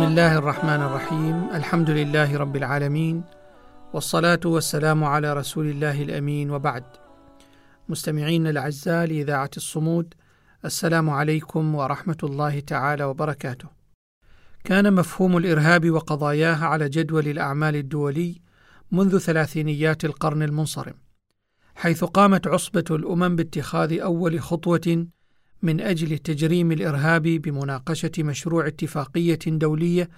بسم الله الرحمن الرحيم. الحمد لله رب العالمين والصلاة والسلام على رسول الله الأمين وبعد. مستمعين الأعزاء لإذاعة الصمود السلام عليكم ورحمة الله تعالى وبركاته. كان مفهوم الإرهاب وقضاياه على جدول الأعمال الدولي منذ ثلاثينيات القرن المنصرم حيث قامت عصبة الأمم باتخاذ أول خطوة من أجل تجريم الإرهاب بمناقشة مشروع اتفاقية دولية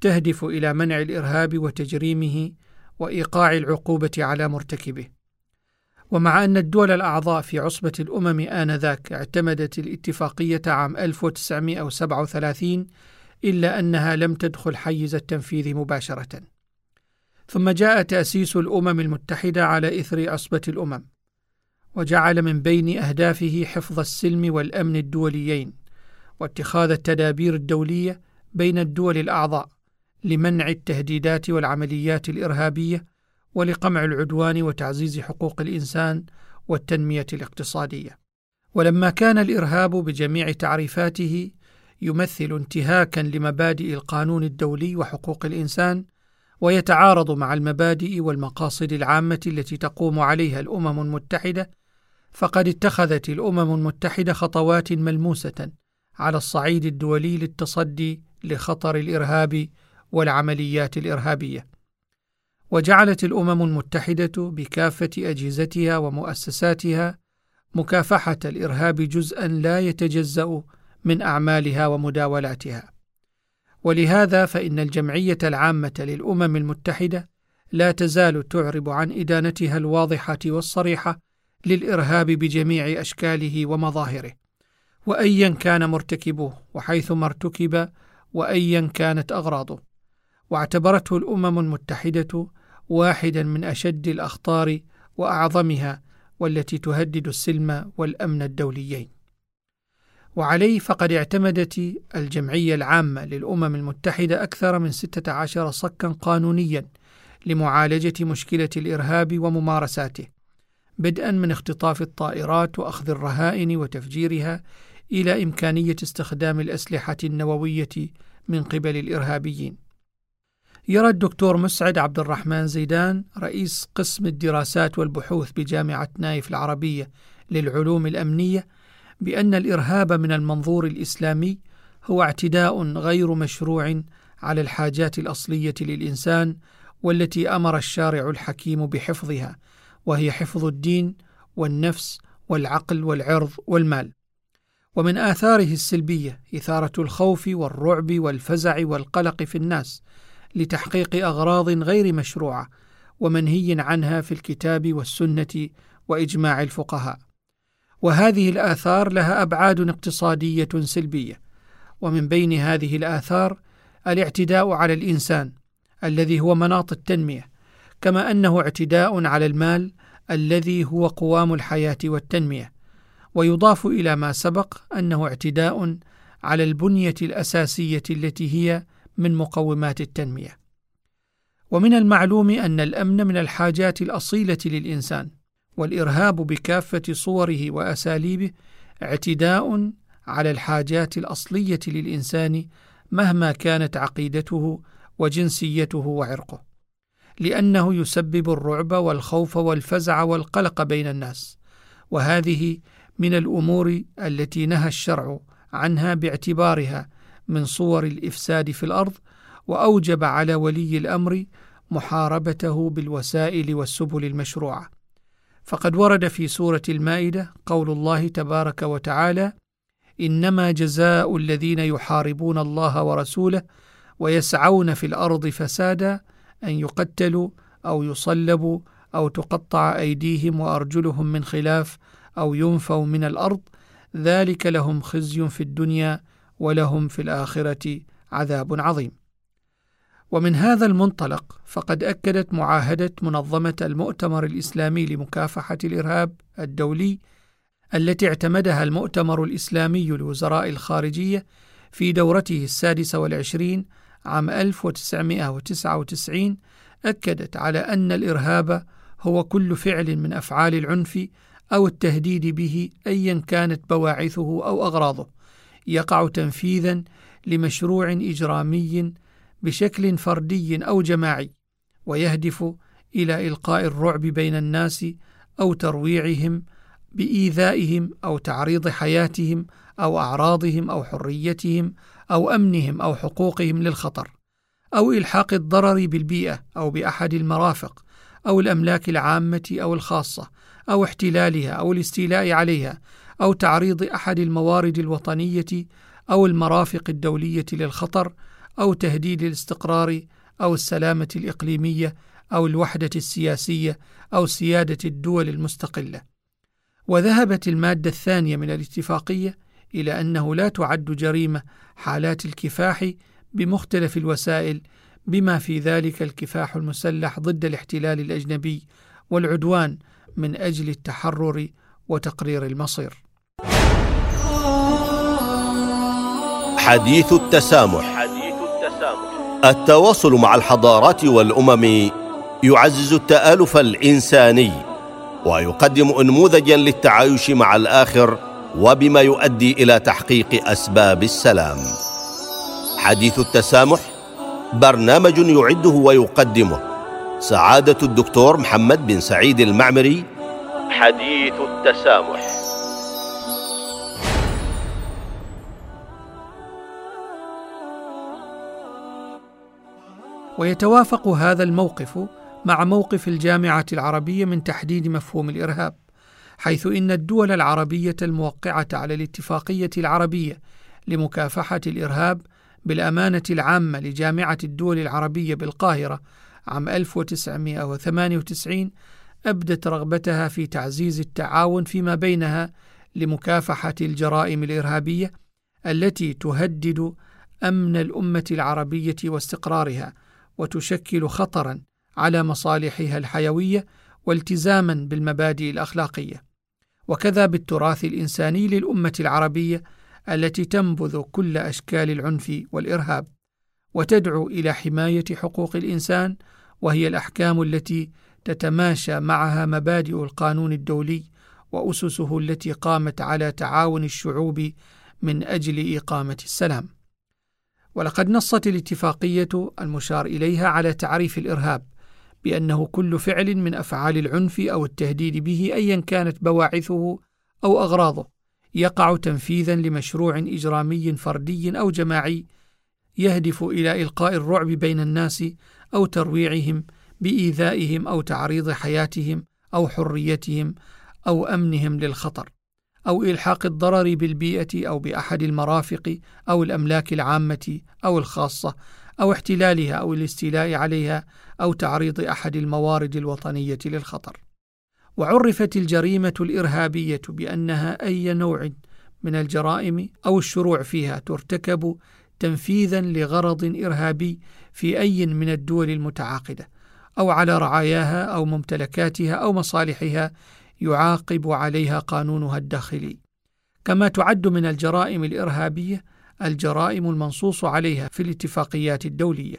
تهدف إلى منع الإرهاب وتجريمه وإيقاع العقوبة على مرتكبه. ومع أن الدول الأعضاء في عصبة الأمم آنذاك اعتمدت الاتفاقية عام 1937 إلا أنها لم تدخل حيز التنفيذ مباشرة. ثم جاء تأسيس الأمم المتحدة على إثر عصبة الأمم. وجعل من بين أهدافه حفظ السلم والأمن الدوليين واتخاذ التدابير الدولية بين الدول الأعضاء لمنع التهديدات والعمليات الإرهابية ولقمع العدوان وتعزيز حقوق الإنسان والتنمية الاقتصادية. ولما كان الإرهاب بجميع تعريفاته يمثل انتهاكا لمبادئ القانون الدولي وحقوق الإنسان ويتعارض مع المبادئ والمقاصد العامة التي تقوم عليها الأمم المتحدة فقد اتخذت الأمم المتحدة خطوات ملموسة على الصعيد الدولي للتصدي لخطر الإرهاب والعمليات الإرهابية. وجعلت الأمم المتحدة بكافة أجهزتها ومؤسساتها مكافحة الإرهاب جزءا لا يتجزأ من أعمالها ومداولاتها. ولهذا فإن الجمعية العامة للأمم المتحدة لا تزال تعرب عن إدانتها الواضحة والصريحة للإرهاب بجميع أشكاله ومظاهره وايا كان مرتكبه وحيثما ارتكب وايا كانت أغراضه واعتبرته الأمم المتحدة واحدا من أشد الأخطار وأعظمها والتي تهدد السلم والأمن الدوليين. وعليه فقد اعتمدت الجمعية العامة للأمم المتحدة أكثر من 16 صكا قانونيا لمعالجة مشكلة الإرهاب وممارساته. بدءا من اختطاف الطائرات وأخذ الرهائن وتفجيرها إلى إمكانية استخدام الأسلحة النووية من قبل الإرهابيين. يرى الدكتور مسعد عبد الرحمن زيدان رئيس قسم الدراسات والبحوث بجامعة نايف العربية للعلوم الأمنية بأن الإرهاب من المنظور الإسلامي هو اعتداء غير مشروع على الحاجات الأصلية للإنسان والتي أمر الشارع الحكيم بحفظها وهي حفظ الدين والنفس والعقل والعرض والمال ومن آثاره السلبية إثارة الخوف والرعب والفزع والقلق في الناس لتحقيق أغراض غير مشروعة ومنهي عنها في الكتاب والسنة وإجماع الفقهاء. وهذه الآثار لها أبعاد اقتصادية سلبية، ومن بين هذه الآثار الاعتداء على الإنسان الذي هو مناط التنمية، كما أنه اعتداء على المال الذي هو قوام الحياة والتنمية ويضاف إلى ما سبق أنه اعتداء على البنية الأساسية التي هي من مقومات التنمية. ومن المعلوم أن الأمن من الحاجات الأصيلة للإنسان والإرهاب بكافة صوره وأساليبه اعتداء على الحاجات الأصلية للإنسان مهما كانت عقيدته وجنسيته وعرقه. لأنه يسبب الرعب والخوف والفزع والقلق بين الناس. وهذه من الأمور التي نهى الشرع عنها باعتبارها من صور الإفساد في الأرض وأوجب على ولي الأمر محاربته بالوسائل والسبل المشروعة. فقد ورد في سورة المائدة قول الله تبارك وتعالى إنما جزاء الذين يحاربون الله ورسوله ويسعون في الأرض فسادا أن يقتلوا أو يصلبوا أو تقطع أيديهم وأرجلهم من خلاف أو ينفوا من الأرض ذلك لهم خزي في الدنيا ولهم في الآخرة عذاب عظيم. ومن هذا المنطلق فقد أكدت معاهدة منظمة المؤتمر الإسلامي لمكافحة الإرهاب الدولي التي اعتمدها المؤتمر الإسلامي لوزراء الخارجية في دورته السادسة والعشرين عام 1999 أكدت على أن الإرهاب هو كل فعل من أفعال العنف أو التهديد به أيا كانت بواعثه أو أغراضه يقع تنفيذا لمشروع إجرامي بشكل فردي أو جماعي ويهدف إلى إلقاء الرعب بين الناس أو ترويعهم بإيذائهم أو تعريض حياتهم أو أعراضهم أو حريتهم أو أمنهم أو حقوقهم للخطر أو إلحاق الضرر بالبيئة أو بأحد المرافق أو الأملاك العامة أو الخاصة أو احتلالها أو الاستيلاء عليها أو تعريض أحد الموارد الوطنية أو المرافق الدولية للخطر أو تهديد الاستقرار أو السلامة الإقليمية أو الوحدة السياسية أو سيادة الدول المستقلة. وذهبت المادة الثانية من الاتفاقية إلى أنه لا تعد جريمة حالات الكفاح بمختلف الوسائل بما في ذلك الكفاح المسلح ضد الاحتلال الأجنبي والعدوان من أجل التحرر وتقرير المصير. حديث التسامح حديث التسامح التواصل مع الحضارات والأمم يعزز التآلف الإنساني ويقدم انموذجا للتعايش مع الآخر وبما يؤدي إلى تحقيق أسباب السلام. حديث التسامح برنامج يعده ويقدمه. سعادة الدكتور محمد بن سعيد المعمري. حديث التسامح. ويتوافق هذا الموقف مع موقف الجامعة العربية من تحديد مفهوم الإرهاب حيث إن الدول العربية الموقعة على الاتفاقية العربية لمكافحة الإرهاب بالأمانة العامة لجامعة الدول العربية بالقاهرة عام 1998 أبدت رغبتها في تعزيز التعاون فيما بينها لمكافحة الجرائم الإرهابية التي تهدد أمن الأمة العربية واستقرارها وتشكل خطرا على مصالحها الحيوية والتزاما بالمبادئ الأخلاقية. وكذا بالتراث الإنساني للأمة العربية التي تنبذ كل أشكال العنف والإرهاب. وتدعو إلى حماية حقوق الإنسان وهي الأحكام التي تتماشى معها مبادئ القانون الدولي وأسسه التي قامت على تعاون الشعوب من أجل إقامة السلام. ولقد نصت الاتفاقية المشار إليها على تعريف الإرهاب بأنه كل فعل من أفعال العنف أو التهديد به ايا كانت بواعثه أو أغراضه يقع تنفيذا لمشروع إجرامي فردي أو جماعي يهدف إلى إلقاء الرعب بين الناس أو ترويعهم بإيذائهم أو تعريض حياتهم أو حريتهم أو أمنهم للخطر أو إلحاق الضرر بالبيئة أو بأحد المرافق أو الأملاك العامة أو الخاصة أو احتلالها أو الاستيلاء عليها أو تعريض أحد الموارد الوطنية للخطر. وعرفت الجريمة الإرهابية بأنها أي نوع من الجرائم أو الشروع فيها ترتكب تنفيذا لغرض إرهابي في أي من الدول المتعاقدة أو على رعاياها أو ممتلكاتها أو مصالحها يعاقب عليها قانونها الداخلي. كما تعد من الجرائم الإرهابية الجرائم المنصوص عليها في الاتفاقيات الدولية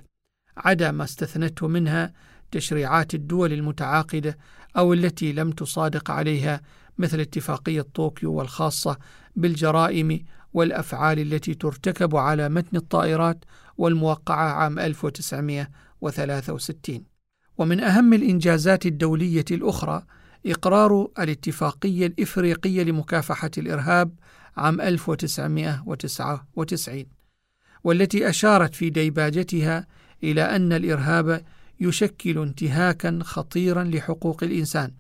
عدا ما استثنته منها تشريعات الدول المتعاقدة أو التي لم تصادق عليها مثل اتفاقية طوكيو والخاصة بالجرائم والأفعال التي ترتكب على متن الطائرات والموقعة عام 1963 ومن أهم الإنجازات الدولية الأخرى إقرار الاتفاقية الإفريقية لمكافحة الإرهاب عام 1999 والتي أشارت في ديباجتها إلى أن الإرهاب يشكل انتهاكا خطيرا لحقوق الإنسان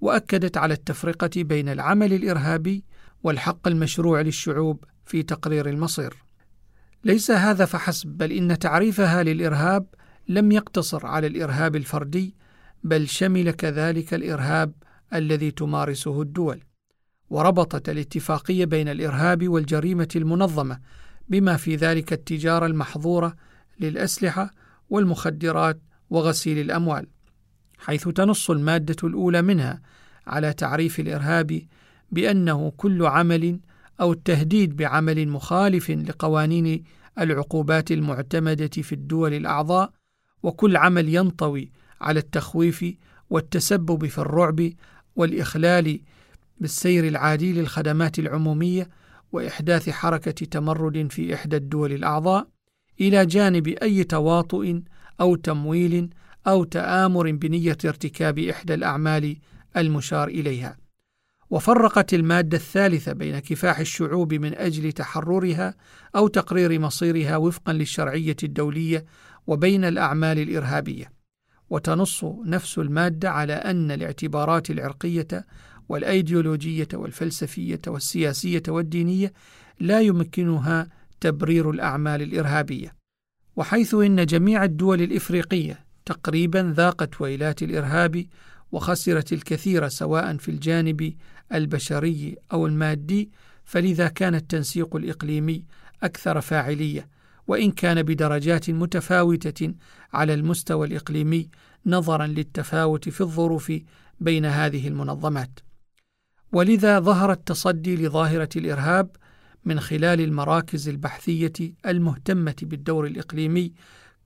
وأكدت على التفرقة بين العمل الإرهابي والحق المشروع للشعوب في تقرير المصير. ليس هذا فحسب بل إن تعريفها للإرهاب لم يقتصر على الإرهاب الفردي بل شمل كذلك الإرهاب الذي تمارسه الدول. وربطت الاتفاقية بين الإرهاب والجريمة المنظمة بما في ذلك التجارة المحظورة للأسلحة والمخدرات وغسيل الأموال حيث تنص المادة الأولى منها على تعريف الإرهاب بأنه كل عمل أو التهديد بعمل مخالف لقوانين العقوبات المعتمدة في الدول الأعضاء وكل عمل ينطوي على التخويف والتسبب في الرعب والإخلال بالسير العادي للخدمات العمومية وإحداث حركة تمرد في إحدى الدول الأعضاء إلى جانب أي تواطؤ أو تمويل أو تآمر بنية ارتكاب إحدى الأعمال المشار إليها. وفرقت المادة الثالثة بين كفاح الشعوب من أجل تحررها أو تقرير مصيرها وفقا للشرعية الدولية وبين الأعمال الإرهابية. وتنص نفس المادة على أن الاعتبارات العرقية والأيديولوجية والفلسفية والسياسية والدينية لا يمكنها تبرير الأعمال الإرهابية وحيث إن جميع الدول الإفريقية تقريبا ذاقت ويلات الإرهاب وخسرت الكثير سواء في الجانب البشري أو المادي فلذا كان التنسيق الإقليمي أكثر فاعلية وإن كان بدرجات متفاوتة على المستوى الإقليمي نظرا للتفاوت في الظروف بين هذه المنظمات. ولذا ظهر التصدي لظاهرة الإرهاب من خلال المراكز البحثية المهتمة بالدور الإقليمي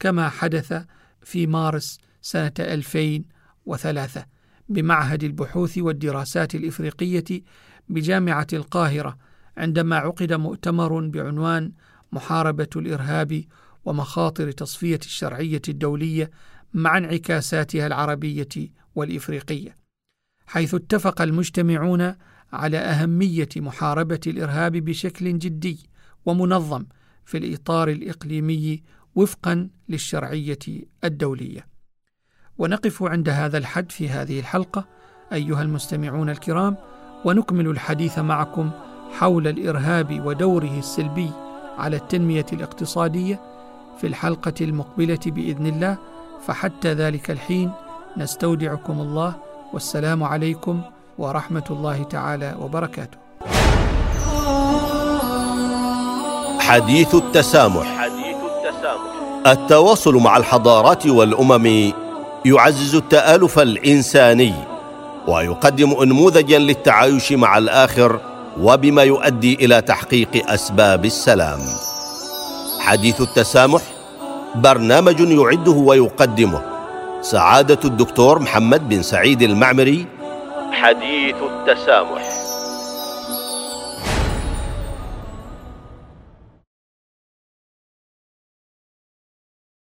كما حدث في مارس سنة 2003 بمعهد البحوث والدراسات الإفريقية بجامعة القاهرة عندما عقد مؤتمر بعنوان محاربة الإرهاب ومخاطر تصفية الشرعية الدولية مع انعكاساتها العربية والإفريقية. حيث اتفق المجتمعون على أهمية محاربة الإرهاب بشكل جدي ومنظم في الإطار الإقليمي وفقا للشرعية الدولية. ونقف عند هذا الحد في هذه الحلقة أيها المستمعون الكرام ونكمل الحديث معكم حول الإرهاب ودوره السلبي على التنمية الاقتصادية في الحلقة المقبلة بإذن الله. فحتى ذلك الحين نستودعكم الله والسلام عليكم ورحمة الله تعالى وبركاته. حديث التسامح. حديث التسامح التواصل مع الحضارات والأمم يعزز التآلف الإنساني ويقدم انموذجا للتعايش مع الآخر وبما يؤدي إلى تحقيق أسباب السلام. حديث التسامح برنامج يعده ويقدمه سعادة الدكتور محمد بن سعيد المعمري. حديث التسامح.